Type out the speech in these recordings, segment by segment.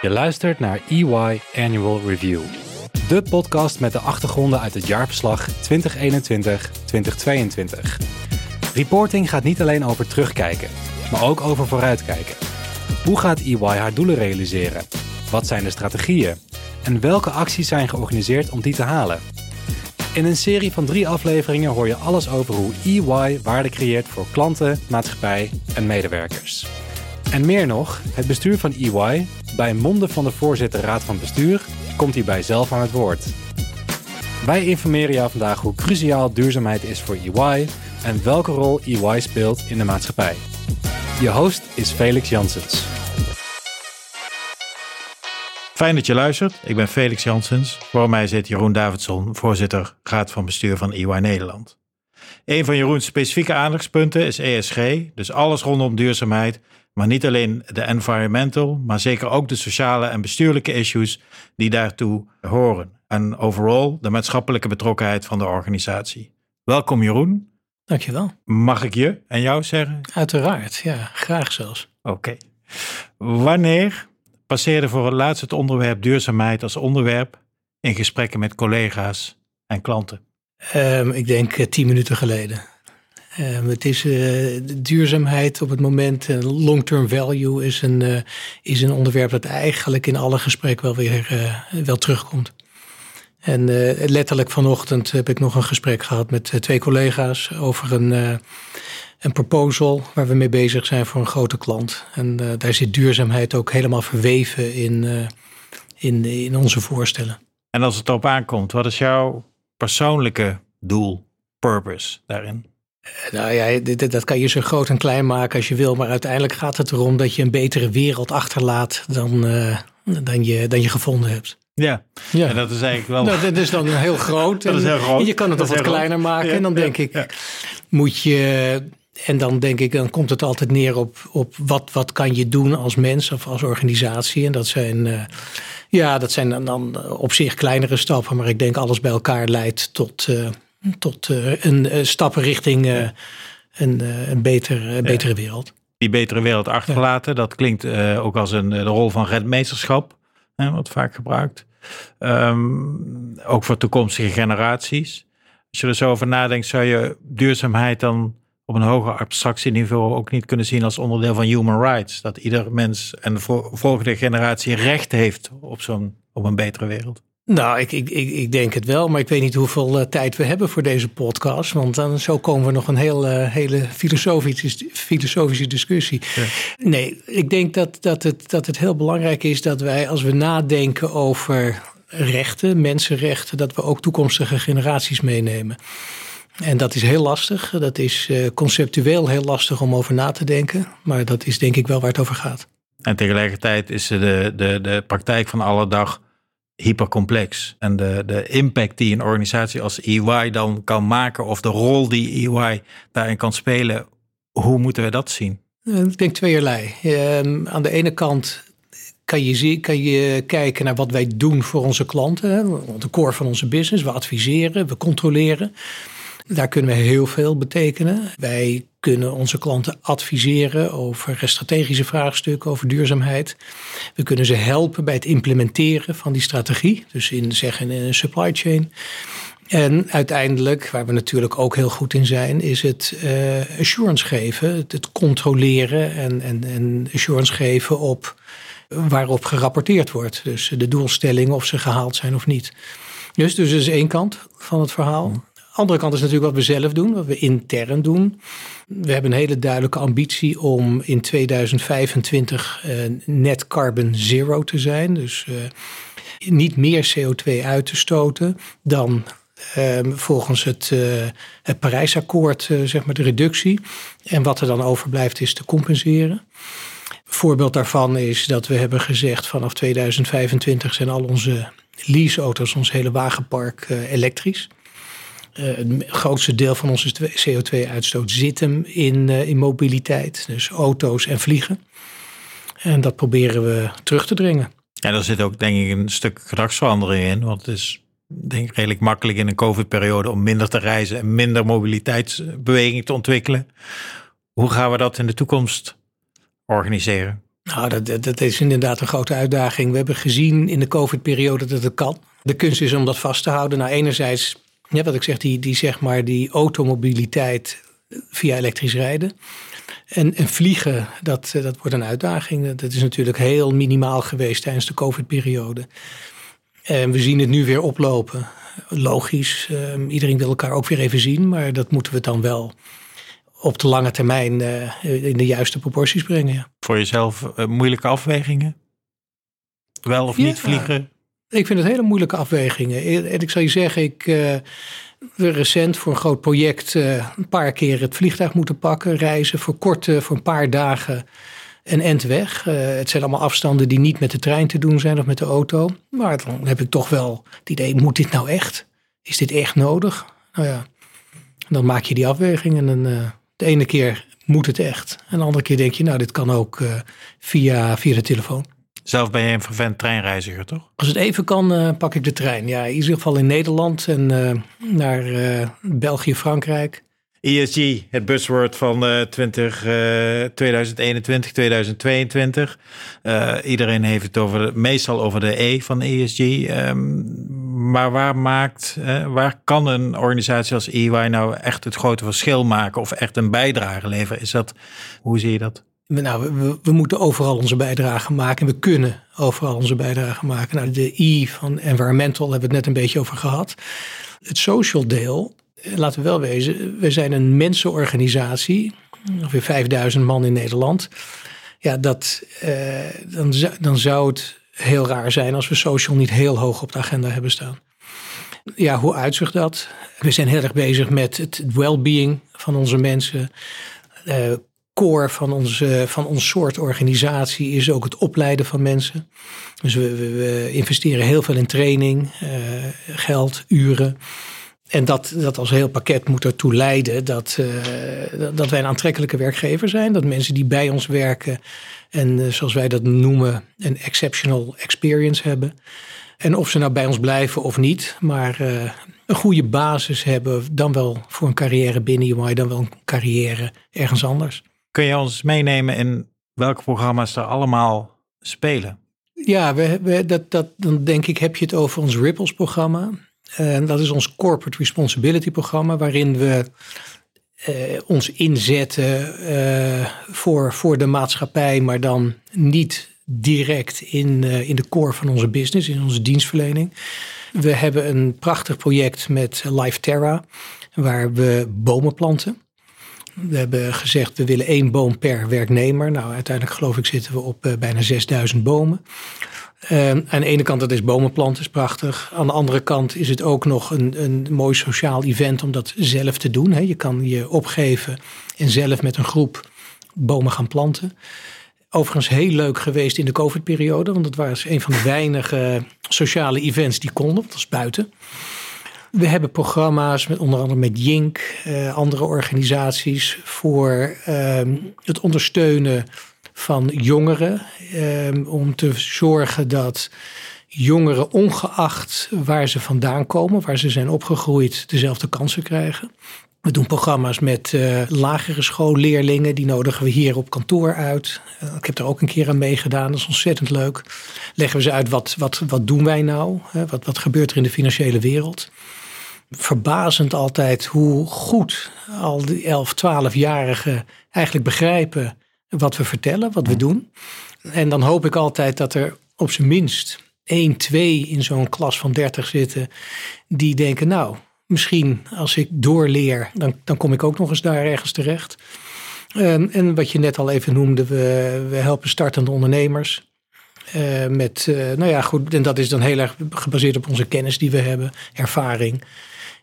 Je luistert naar EY Annual Review. De podcast met de achtergronden uit het jaarverslag 2021-2022. Reporting gaat niet alleen over terugkijken, maar ook over vooruitkijken. Hoe gaat EY haar doelen realiseren? Wat zijn de strategieën? En welke acties zijn georganiseerd om die te halen? In een serie van drie afleveringen hoor je alles over hoe EY waarde creëert voor klanten, maatschappij en medewerkers. En meer nog, het bestuur van EY, bij monden van de voorzitter Raad van Bestuur, komt hierbij zelf aan het woord. Wij informeren jou vandaag hoe cruciaal duurzaamheid is voor EY en welke rol EY speelt in de maatschappij. Je host is Felix Janssens. Fijn dat je luistert. Ik ben Felix Janssens. Voor mij zit Jeroen Davidson, voorzitter Raad van Bestuur van EY Nederland. Een van Jeroens specifieke aandachtspunten is ESG, dus alles rondom duurzaamheid, maar niet alleen de environmental, maar zeker ook de sociale en bestuurlijke issues die daartoe horen. En overal de maatschappelijke betrokkenheid van de organisatie. Welkom Jeroen. Dankjewel. Mag ik je en jou zeggen? Uiteraard, ja, graag zelfs. Oké. Wanneer passeerde voor het laatst het onderwerp duurzaamheid als onderwerp in gesprekken met collega's en klanten? Um, ik denk uh, tien minuten geleden. Um, het is uh, duurzaamheid op het moment, uh, long-term value is een, is een onderwerp dat eigenlijk in alle gesprekken wel weer wel terugkomt. En letterlijk vanochtend heb ik nog een gesprek gehad met twee collega's over een, een proposal waar we mee bezig zijn voor een grote klant. En daar zit duurzaamheid ook helemaal verweven in, in, in onze voorstellen. En als het erop aankomt, wat is jouw persoonlijke doel, purpose daarin? Nou ja, dit, dat kan je zo groot en klein maken als je wil. Maar uiteindelijk gaat het erom dat je een betere wereld achterlaat dan, uh, dan, je, dan je gevonden hebt. Ja, ja. En dat is eigenlijk wel. Nou, dat is dan heel groot. dat is heel groot. je kan het nog wat kleiner groot. maken. Ja, en dan denk ja, ik, moet je. En dan denk ik, dan komt het altijd neer op, op wat, wat kan je doen als mens of als organisatie. En dat zijn. Uh, ja, dat zijn dan op zich kleinere stappen, maar ik denk alles bij elkaar leidt tot, uh, tot uh, een uh, stappen richting een, een beter, betere wereld. Die betere wereld achterlaten, dat klinkt ook als een de rol van redmeesterschap, hè, wat vaak gebruikt. Um, ook voor toekomstige generaties. Als je er zo over nadenkt, zou je duurzaamheid dan op een hoger abstractieniveau ook niet kunnen zien als onderdeel van human rights. Dat ieder mens en de volgende generatie recht heeft op, zo'n, op een betere wereld. Nou, ik, ik, ik, denk het wel, maar ik weet niet hoeveel uh, tijd we hebben voor deze podcast. Want dan zo komen we nog een heel, uh, hele filosofische, filosofische discussie. Ja. Nee, ik denk dat, dat, het, dat het heel belangrijk is dat wij, als we nadenken over rechten, mensenrechten, dat we ook toekomstige generaties meenemen. En dat is heel lastig. Dat is uh, conceptueel heel lastig om over na te denken. Maar dat is denk ik wel waar het over gaat. En tegelijkertijd is de, de, de praktijk van alle dag hypercomplex. En de, de impact die een organisatie als EY dan kan maken, of de rol die EY daarin kan spelen, hoe moeten we dat zien? Ik denk tweeërlei. Uh, aan de ene kant kan je, kan je kijken naar wat wij doen voor onze klanten. De core van onze business. We adviseren, we controleren. Daar kunnen we heel veel betekenen. Wij kunnen onze klanten adviseren over strategische vraagstukken, over duurzaamheid. We kunnen ze helpen bij het implementeren van die strategie, dus in zeggen in een supply chain. En uiteindelijk, waar we natuurlijk ook heel goed in zijn, is het uh, assurance geven, het, het controleren en, en, en assurance geven op waarop gerapporteerd wordt. Dus de doelstellingen, of ze gehaald zijn of niet. Dus, dus dat is één kant van het verhaal andere kant is natuurlijk wat we zelf doen, wat we intern doen. We hebben een hele duidelijke ambitie om in 2025 uh, net carbon zero te zijn. Dus uh, niet meer CO2 uit te stoten dan uh, volgens het, uh, het Parijsakkoord, zeg maar de reductie. En wat er dan overblijft is te compenseren. Voorbeeld daarvan is dat we hebben gezegd vanaf 2025 zijn al onze leaseauto's, ons hele wagenpark elektrisch. Uh, het grootste deel van onze CO2-uitstoot zit hem in, uh, in mobiliteit, dus auto's en vliegen. En dat proberen we terug te dringen. Ja, daar zit ook denk ik een stuk gedragsverandering in. Want het is denk ik redelijk makkelijk in een COVID-periode om minder te reizen en minder mobiliteitsbeweging te ontwikkelen. Hoe gaan we dat in de toekomst organiseren? Nou, dat, dat is inderdaad een grote uitdaging. We hebben gezien in de COVID-periode dat het kan. De kunst is om dat vast te houden. Nou, enerzijds, ja, wat ik zeg, die, die, zeg maar, die automobiliteit via elektrisch rijden. En, en vliegen, dat, dat wordt een uitdaging. Dat is natuurlijk heel minimaal geweest tijdens de COVID-periode. En we zien het nu weer oplopen. Logisch, ehm, iedereen wil elkaar ook weer even zien, maar dat moeten we dan wel op de lange termijn uh, in de juiste proporties brengen. Ja. Voor jezelf uh, moeilijke afwegingen? Wel of niet vliegen? Ik vind het hele moeilijke afwegingen. En ik zal je zeggen, ik uh, recent voor een groot project een paar keer het vliegtuig moeten pakken, reizen voor korte, voor een paar dagen een end weg. het zijn allemaal afstanden die niet met de trein te doen zijn of met de auto. Maar dan heb ik toch wel het idee, moet dit nou echt? Is dit echt nodig? Nou ja, dan maak je die afwegingen en de ene keer moet het echt. En de andere keer denk je, nou, dit kan ook via, via de telefoon. Zelf ben je een vervent treinreiziger, toch? Als het even kan, uh, pak ik de trein. Ja, in ieder geval in Nederland en uh, naar België, Frankrijk. ESG, het buzzword van uh, 20, uh, 2021, 2022. Uh, iedereen heeft het over, meestal over de E van ESG. Um, maar waar maakt, uh, waar kan een organisatie als EY nou echt het grote verschil maken of echt een bijdrage leveren? Is dat, hoe zie je dat? Nou, we, moeten overal onze bijdrage maken. We kunnen overal onze bijdrage maken. Nou, de E van environmental hebben we het net een beetje over gehad. Het social deel, laten we wel wezen, we zijn een mensenorganisatie, ongeveer 5000 man in Nederland. Ja, dat, uh, dan, dan zou het heel raar zijn als we social niet heel hoog op de agenda hebben staan. Ja, hoe uitzicht dat? We zijn heel erg bezig met het well-being van onze mensen. Uh, core van, onze, van ons soort organisatie is ook het opleiden van mensen. Dus we, we, investeren heel veel in training, uh, geld, uren. En dat, dat als heel pakket moet ertoe leiden dat, uh, dat wij een aantrekkelijke werkgever zijn. Dat mensen die bij ons werken en zoals wij dat noemen, een exceptional experience hebben. En of ze nou bij ons blijven of niet, maar een goede basis hebben, dan wel voor een carrière binnen UI, dan wel een carrière ergens anders. Kun je ons meenemen in welke programma's er allemaal spelen? Ja, we, we, dat, dat, dan denk ik heb je het over ons Ripples programma. En dat is ons Corporate Responsibility programma, waarin we uh, ons inzetten uh, voor, voor de maatschappij, maar dan niet direct in, uh, in de core van onze business, in onze dienstverlening. We hebben een prachtig project met Life Terra, waar we bomen planten. We hebben gezegd, we willen één boom per werknemer. Nou, uiteindelijk geloof ik zitten we op bijna 6000 bomen. Uh, aan de ene kant, dat is bomenplanten, is prachtig. Aan de andere kant is het ook nog een, een mooi sociaal event om dat zelf te doen. Hè. Je kan je opgeven en zelf met een groep bomen gaan planten. Overigens heel leuk geweest in de COVID-periode, want het was een van de weinige sociale events die konden, dat was buiten. We hebben programma's met onder andere met Jink, uh, andere organisaties voor uh, het ondersteunen van jongeren. Um, om te zorgen dat jongeren, ongeacht waar ze vandaan komen, waar ze zijn opgegroeid, dezelfde kansen krijgen. We doen programma's met uh, lagere schoolleerlingen. Die nodigen we hier op kantoor uit. Uh, ik heb er ook een keer aan meegedaan. Dat is ontzettend leuk. Leggen we ze uit wat, wat, wat doen wij nou? Wat, wat gebeurt er in de financiële wereld? Verbazend altijd hoe goed al die 11, 12-jarigen eigenlijk begrijpen wat we vertellen, wat we doen. En dan hoop ik altijd dat er op zijn minst één, twee in zo'n klas van 30 zitten die denken, nou, misschien als ik doorleer, dan, dan kom ik ook nog eens daar ergens terecht. Um, en wat je net al even noemde, we, we helpen startende ondernemers. Uh, met, uh, nou ja, goed, en dat is dan heel erg gebaseerd op onze kennis die we hebben, ervaring,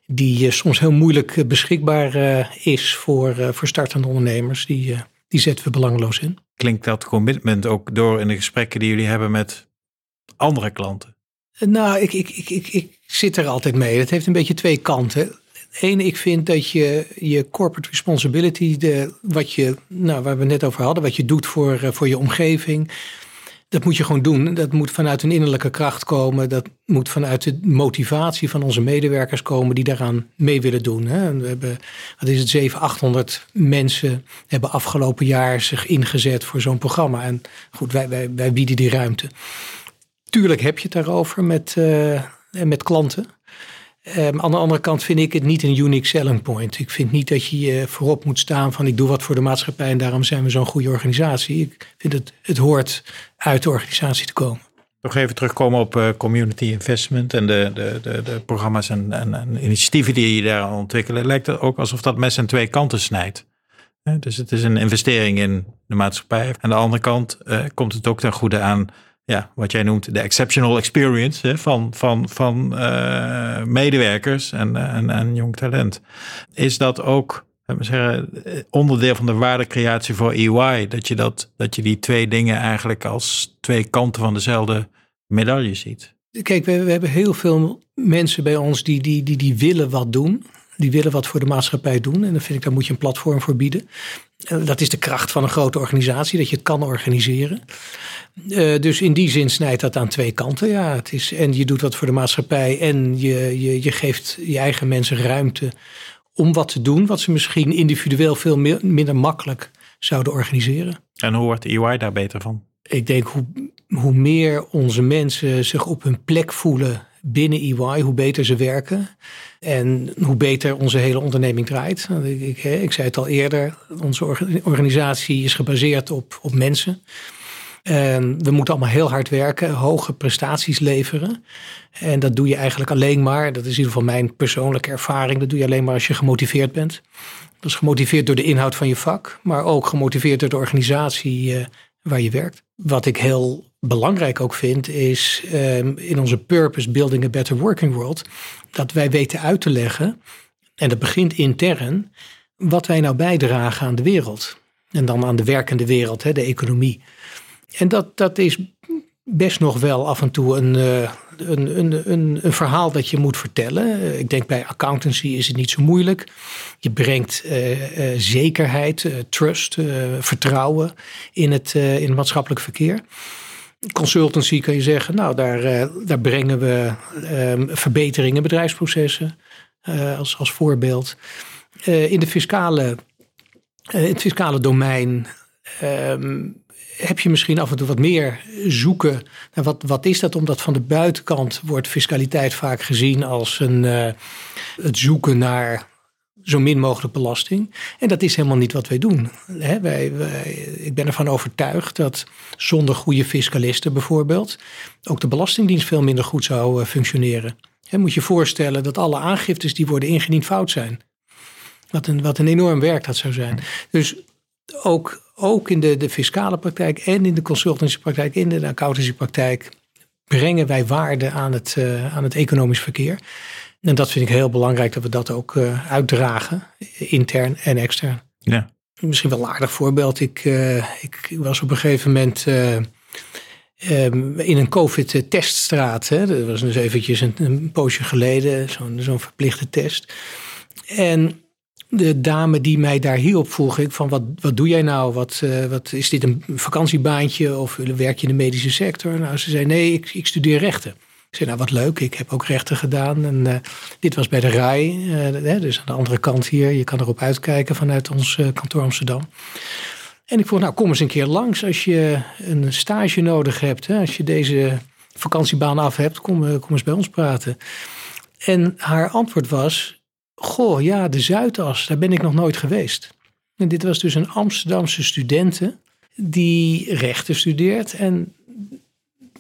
die uh, soms heel moeilijk beschikbaar is voor, voor startende ondernemers. Die, die zetten we belangeloos in. Klinkt dat commitment ook door in de gesprekken die jullie hebben met andere klanten? Nou, ik, ik, ik, ik, ik zit er altijd mee. Het heeft een beetje twee kanten. Eén, ik vind dat je je corporate responsibility, de, wat je, nou, waar we net over hadden, wat je doet voor, voor je omgeving, dat moet je gewoon doen. Dat moet vanuit een innerlijke kracht komen. Dat moet vanuit de motivatie van onze medewerkers komen die daaraan mee willen doen. We hebben, wat is het, 700, 800 mensen hebben afgelopen jaar zich ingezet voor zo'n programma. En goed, wij, wij, wij bieden die ruimte. Tuurlijk heb je het daarover met, uh, met klanten. Um, aan de andere kant vind ik het niet een unique selling point. Ik vind niet dat je voorop moet staan van ik doe wat voor de maatschappij en daarom zijn we zo'n goede organisatie. Ik vind het, het hoort uit de organisatie te komen. Nog even terugkomen op uh, community investment en de, de, de, de programma's en, en, en, initiatieven die je daar ontwikkelen. Lijkt het ook alsof dat mes aan twee kanten snijdt. Dus het is een investering in de maatschappij. Aan de andere kant uh, komt het ook ten goede aan ja, wat jij noemt de exceptional experience hè, van, van, van uh, medewerkers en, en, en jong talent. Is dat ook zeggen, onderdeel van de waardecreatie voor EY? Dat je, dat, dat je die twee dingen eigenlijk als twee kanten van dezelfde medaille ziet? Kijk, we, we hebben heel veel mensen bij ons die, die, die, die willen wat doen. Die willen wat voor de maatschappij doen. En dan vind ik, daar moet je een platform voor bieden. Dat is de kracht van een grote organisatie, dat je het kan organiseren. Uh, dus in die zin snijdt dat aan twee kanten. Ja, het is, en je doet wat voor de maatschappij en je, je, je geeft je eigen mensen ruimte om wat te doen, wat ze misschien individueel veel meer, minder makkelijk zouden organiseren. En hoe wordt EY daar beter van? Ik denk hoe, hoe meer onze mensen zich op hun plek voelen binnen EY, hoe beter ze werken. En hoe beter onze hele onderneming draait. Ik, ik, zei het al eerder, onze organisatie is gebaseerd op, op mensen. En we moeten allemaal heel hard werken, hoge prestaties leveren. En dat doe je eigenlijk alleen maar, dat is in ieder geval mijn persoonlijke ervaring, dat doe je alleen maar als je gemotiveerd bent. Dat is gemotiveerd door de inhoud van je vak, maar ook gemotiveerd door de organisatie uh, waar je werkt. Wat ik heel belangrijk ook vind, is um, in onze purpose Building a Better Working World, dat wij weten uit te leggen, en dat begint intern, wat wij nou bijdragen aan de wereld. En dan aan de werkende wereld, hè, de economie. En dat, dat is best nog wel af en toe een, uh, een, een, een, een, verhaal dat je moet vertellen. Ik denk bij accountancy is het niet zo moeilijk. Je brengt uh, zekerheid, trust, vertrouwen in het, in maatschappelijk verkeer. Consultancy kan je zeggen, nou daar, daar brengen we ehm, verbeteringen bedrijfsprocessen als, als voorbeeld. in de fiscale, in het fiscale domein ehm, heb je misschien af en toe wat meer zoeken wat, wat is dat? Omdat van de buitenkant wordt fiscaliteit vaak gezien als een, uh, het zoeken naar zo min mogelijk belasting. En dat is helemaal niet wat wij doen. wij, ik ben ervan overtuigd dat zonder goede fiscalisten bijvoorbeeld ook de Belastingdienst veel minder goed zou uh, functioneren. He, moet je voorstellen dat alle aangiftes die worden ingediend fout zijn. Wat een, wat een enorm werk dat zou zijn. Dus ook ook in de, de fiscale praktijk en in de consultancypraktijk, in de accountancypraktijk, brengen wij waarde aan het, uh, aan het economisch verkeer. En dat vind ik heel belangrijk dat we dat ook uh, uitdragen, intern en extern. Ja. Misschien wel een aardig voorbeeld. Ik, uh, ik was op een gegeven moment um, in een COVID-teststraat. Dat was dus eventjes een, een poosje geleden, zo'n zo'n verplichte test. En de dame die mij daar hielp vroeg ik van wat, wat doe jij nou? Wat, uh, wat, is dit een vakantiebaantje of werk je in de medische sector? Nou, ze zei nee, ik, ik studeer rechten. Ik zei nou wat leuk, ik heb ook rechten gedaan. En uh, dit was bij de RAI, uh, dus aan de andere kant hier. Je kan erop uitkijken vanuit ons kantoor Amsterdam. En ik vroeg nou kom eens een keer langs als je een stage nodig hebt. Hè, als je deze vakantiebaan af hebt, kom, kom eens bij ons praten. En haar antwoord was, Goh, ja, de Zuidas, daar ben ik nog nooit geweest. En dit was dus een Amsterdamse studente die rechten studeert en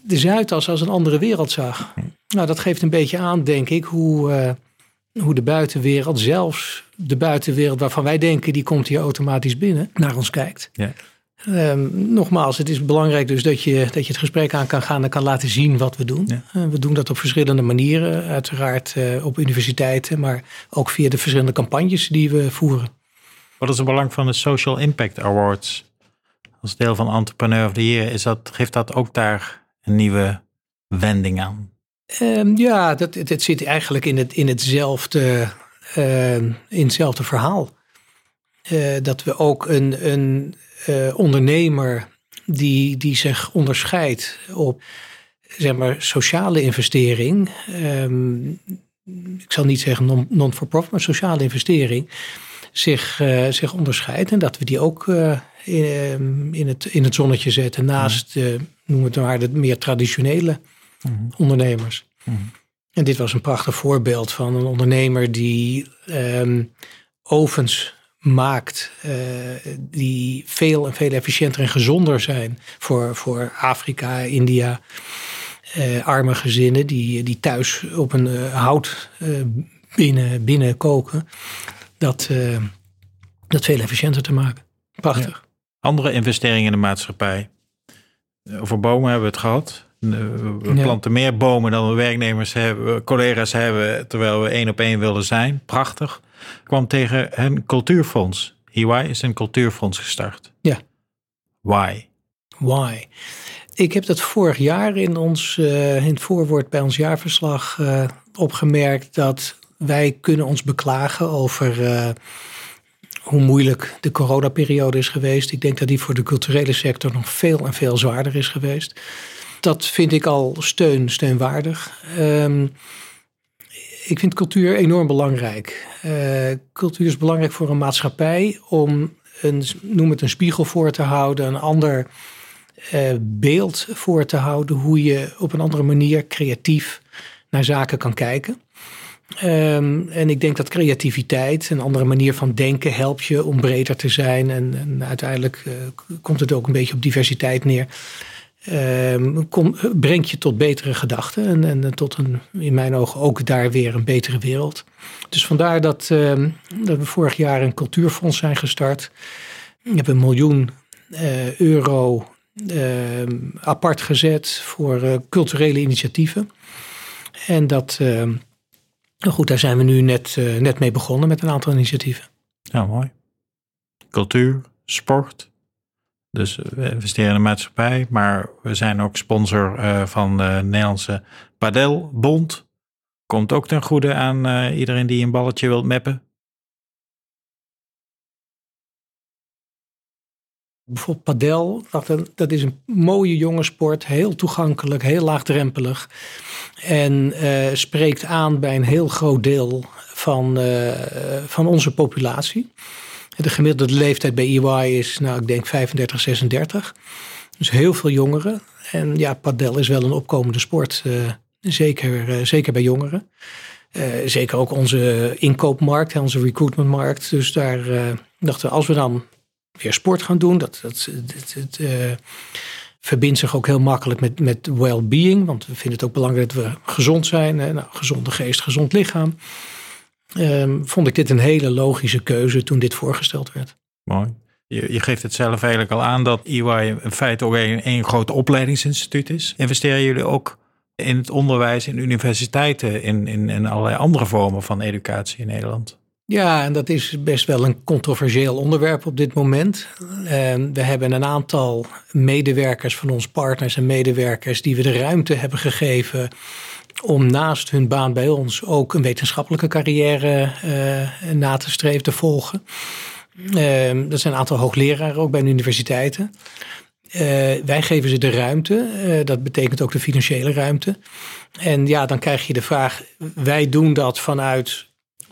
de Zuidas als een andere wereld zag. Nou, dat geeft een beetje aan, denk ik, hoe, uh, hoe de buitenwereld, zelfs de buitenwereld waarvan wij denken, die komt hier automatisch binnen, naar ons kijkt. Ja. Um, nogmaals, het is belangrijk dus dat je, dat je het gesprek aan kan gaan en kan laten zien wat we doen. Ja. Uh, we doen dat op verschillende manieren, uiteraard uh, op universiteiten, maar ook via de verschillende campagnes die we voeren. Wat is het belang van de Social Impact Awards? Als deel van Entrepreneur of the Year, is dat, geeft dat ook daar een nieuwe wending aan? Um, ja, dat, het, zit eigenlijk in, het, in, hetzelfde, uh, in hetzelfde verhaal. Dat we ook een, een uh, ondernemer die, die zich onderscheidt op zeg maar, sociale investering. Ehm, ik zal niet zeggen non-for-profit, maar sociale investering. Zich, uh, zich onderscheidt. En dat we die ook uh, in, in, het, in het zonnetje zetten. Naast, uh, noem het maar, de meer traditionele mm ondernemers. Mm En dit was een prachtig voorbeeld van een ondernemer die um, ovens maakt uh, die veel en veel efficiënter en gezonder zijn voor, voor Afrika, India, uh, arme gezinnen die, die thuis op een uh, hout binnen, binnen koken. Dat, dat veel efficiënter te maken. Prachtig. Andere investeringen in de maatschappij. Over bomen hebben we het gehad. We planten meer bomen dan we werknemers hebben, collega's hebben, terwijl we één op één willen zijn. Prachtig kwam tegen een cultuurfonds. EY is een cultuurfonds gestart. Ja. Why? Why? Ik heb dat vorig jaar in, ons, uh, in het voorwoord bij ons jaarverslag uh, opgemerkt dat wij kunnen ons beklagen over uh, hoe moeilijk de coronaperiode is geweest. Ik denk dat die voor de culturele sector nog veel en veel zwaarder is geweest. Dat vind ik al steun, steunwaardig. Um, ik vind cultuur enorm belangrijk. Uh, cultuur is belangrijk voor een maatschappij om een, noem het een spiegel voor te houden, een ander uh, beeld voor te houden, hoe je op een andere manier creatief naar zaken kan kijken. Um, en ik denk dat creativiteit, een andere manier van denken, helpt je om breder te zijn. En, en uiteindelijk uh, komt het ook een beetje op diversiteit neer. Kom, brengt je tot betere gedachten en, en tot een, in mijn ogen ook daar weer een betere wereld. Dus vandaar dat, uh, dat we vorig jaar een cultuurfonds zijn gestart. Ik heb een miljoen uh, euro ehm, apart gezet voor eh, culturele initiatieven. En dat, nou goed, daar zijn we nu net, eh, net mee begonnen met een aantal initiatieven. Ja, mooi. Cultuur, sport, dus we investeren in de maatschappij, maar we zijn ook sponsor uh, van de Nederlandse Padelbond. Komt ook ten goede aan uh, iedereen die een balletje wilt mappen. Bijvoorbeeld padel, dat is een mooie jonge sport, heel toegankelijk, heel laagdrempelig. En uh, spreekt aan bij een heel groot deel van, van onze populatie. De gemiddelde leeftijd bij EY is, nou, ik denk 35, 36. Dus heel veel jongeren. En ja, padel is wel een opkomende sport. Uh, zeker, uh, zeker bij jongeren. Uh, zeker ook onze inkoopmarkt, onze recruitmentmarkt. Dus daar dachten we, als we dan weer sport gaan doen, dat, dat, dat, verbindt zich ook heel makkelijk met, met well-being. Want we vinden het ook belangrijk dat we gezond zijn. Nou, gezonde geest, gezond lichaam um, vond ik dit een hele logische keuze toen dit voorgesteld werd. Mooi. Je, je, geeft het zelf eigenlijk al aan dat EY in feite ook een, een groot opleidingsinstituut is. Investeren jullie ook in het onderwijs, in universiteiten, in, in, in allerlei andere vormen van educatie in Nederland? Ja, en dat is best wel een controversieel onderwerp op dit moment. Ehm, we hebben een aantal medewerkers van ons partners en medewerkers die we de ruimte hebben gegeven om naast hun baan bij ons ook een wetenschappelijke carrière uh, na te streven, te volgen. Dat zijn een aantal hoogleraren ook bij de universiteiten. Uh, wij geven ze de ruimte, dat betekent ook de financiële ruimte. En ja, dan krijg je de vraag, wij doen dat vanuit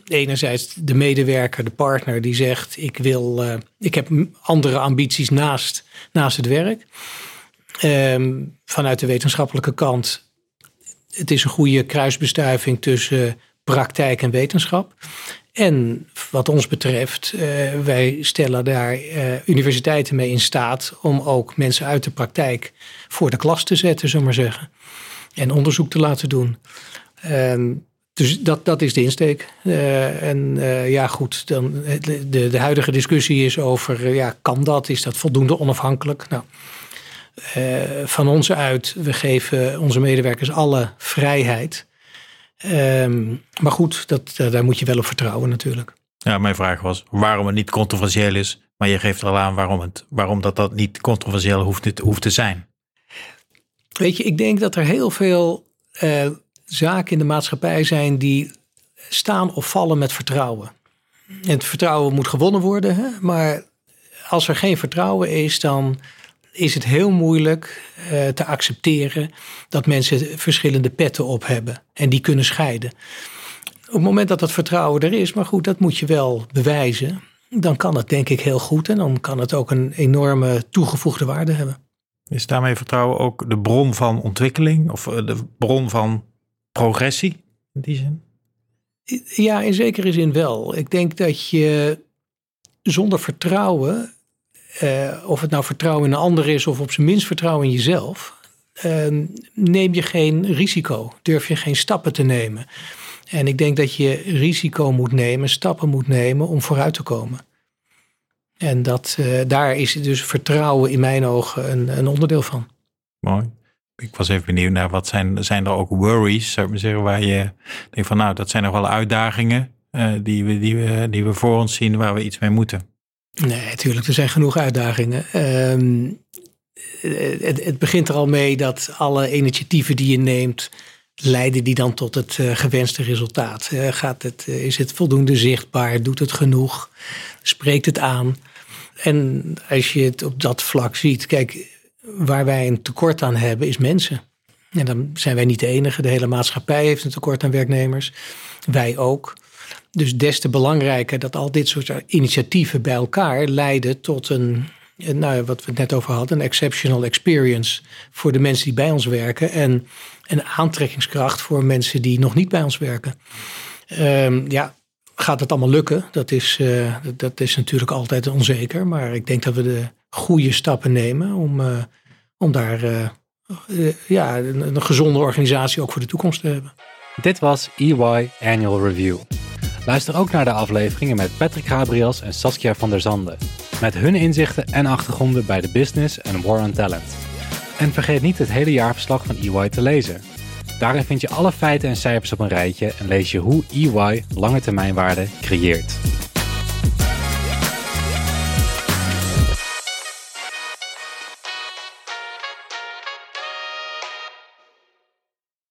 enerzijds de medewerker, de partner, die zegt: Ik, wil, ik heb andere ambities naast, naast het werk. Ehm, vanuit de wetenschappelijke kant het is een goede kruisbestuiving tussen praktijk en wetenschap. En wat ons betreft, uh, wij stellen daar uh, universiteiten mee in staat om ook mensen uit de praktijk voor de klas te zetten, zullen maar zeggen. En onderzoek te laten doen. Dus dat, dat is de insteek. Uh, en ja, goed, dan, de, de huidige discussie is over, ja, kan dat? Is dat voldoende onafhankelijk? Nou, uh, van ons uit, we geven onze medewerkers alle vrijheid. Um, maar goed, dat, daar moet je wel op vertrouwen natuurlijk. Ja, mijn vraag was waarom het niet controversieel is. Maar je geeft er al aan waarom, het, waarom dat, dat niet controversieel hoeft, hoeft te zijn. Weet je, ik denk dat er heel veel uh, zaken in de maatschappij zijn die staan of vallen met vertrouwen. En het vertrouwen moet gewonnen worden, hè? maar als er geen vertrouwen is, dan is het heel moeilijk uh, te accepteren dat mensen verschillende petten op hebben en die kunnen scheiden. Op het moment dat dat vertrouwen er is, maar goed, dat moet je wel bewijzen, dan kan het denk ik heel goed en dan kan het ook een enorme toegevoegde waarde hebben. Is daarmee vertrouwen ook de bron van ontwikkeling of eh, de bron van progressie in die zin? Ja, in zekere zin wel. Ik denk dat je zonder vertrouwen, eh, of het nou vertrouwen in een ander is of op zijn minst vertrouwen in jezelf, eh, neem je geen risico, durf je geen stappen te nemen. En ik denk dat je risico moet nemen, stappen moet nemen om vooruit te komen. En dat, uh, daar is dus vertrouwen in mijn ogen een, een onderdeel van. Mooi. Ik was even benieuwd naar wat zijn, zijn er ook worries, zou ik maar zeggen, waar je denkt van nou, dat zijn nog wel uitdagingen uh, die, we, die, we, die we voor ons zien waar we iets mee moeten. Nee, natuurlijk, er zijn genoeg uitdagingen. Ehm, het, het, begint er al mee dat alle initiatieven die je neemt, leiden die dan tot het uh, gewenste resultaat? Uh, gaat het, is het voldoende zichtbaar? Doet het genoeg? Spreekt het aan? En als je het op dat vlak ziet, kijk, waar wij een tekort aan hebben, is mensen. En dan zijn wij niet de enige. De hele maatschappij heeft een tekort aan werknemers. Wij ook. Dus des te belangrijker dat al dit soort initiatieven bij elkaar leiden tot een, nou, wat we het net over hadden, een exceptional experience voor de mensen die bij ons werken. En een aantrekkingskracht voor mensen die nog niet bij ons werken. Um, ja, gaat het allemaal lukken? Dat is, uh, dat is natuurlijk altijd onzeker. Maar ik denk dat we de goede stappen nemen om, uh, om daar uh, ja, een, een gezonde organisatie ook voor de toekomst te hebben. Dit was EY Annual Review. Luister ook naar de afleveringen met Patrick Gabriels en Saskia van der Zanden. Met hun inzichten en achtergronden bij de business en war on talent. En vergeet niet het hele jaarverslag van EY te lezen. Daarin vind je alle feiten en cijfers op een rijtje en lees je hoe EY lange termijnwaarde creëert.